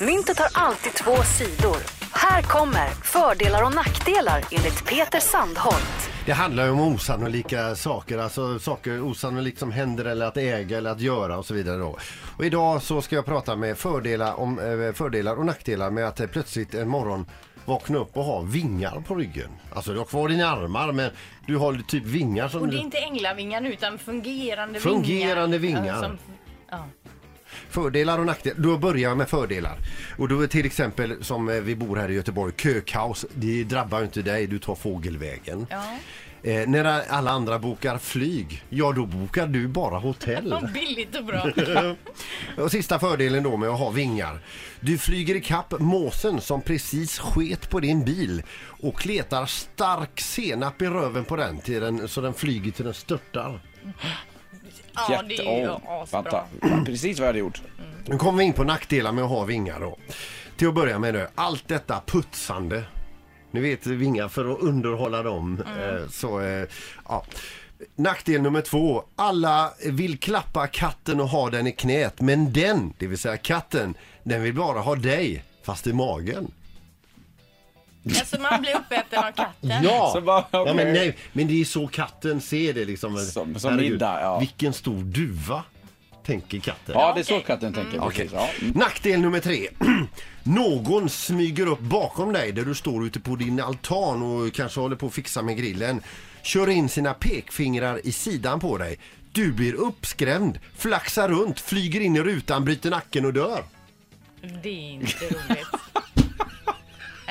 Myntet har alltid två sidor. Här kommer fördelar och nackdelar enligt Peter Sandholt. Det handlar ju om osannolika saker, alltså saker osannolikt som händer eller att äga eller att göra och så vidare då. Och idag så ska jag prata med fördelar, om, eh, fördelar och nackdelar med att plötsligt en morgon vakna upp och ha vingar på ryggen. Alltså du har kvar dina armar men du har typ vingar som Och det är inte änglavingar nu utan fungerande, Fungerande vingar. vingar. Ja, som- ja. Fördelar och nackdelar. Då börjar jag med fördelar. Och då är till exempel som eh, vi bor här i Göteborg, kökaos. Det drabbar ju inte dig, du tar fågelvägen. Ja. Eh, när alla andra bokar flyg, ja då bokar du bara hotell. Billigt och bra. Och sista fördelen då med att ha vingar. Du flyger i kapp måsen som precis sket på din bil och kletar stark senap i röven på den, till den så den flyger till den störtar. Ja, det är ju asbra. vänta. Precis vad jag hade gjort. Nu kommer vi in på nackdelar med att ha vingar då. Till att börja med nu, allt detta putsande. Ni vet vingar för att underhålla dem. Eh, så, eh, ja. Nackdel nummer två. Alla vill klappa katten och ha den i knät. Men den, det vill säga katten, den vill bara ha dig. Fast i magen. Alltså man blir uppäten av katten. Ja! Så bara, ja okej. men, nej, men det är så katten ser det liksom. Som- som Herregud, middag, ja. Vilken stor duva, tänker katten. Ja, det är så katten tänker. Okej. precis. Ja. Mm. Nackdel nummer tre. Någon smyger upp bakom dig där du står ute på din altan och kanske håller på att fixa med grillen. Kör in sina pekfingrar i sidan på dig. Du blir uppskrämd, flaxar runt, flyger in i rutan, bryter nacken och dör. Det är inte roligt.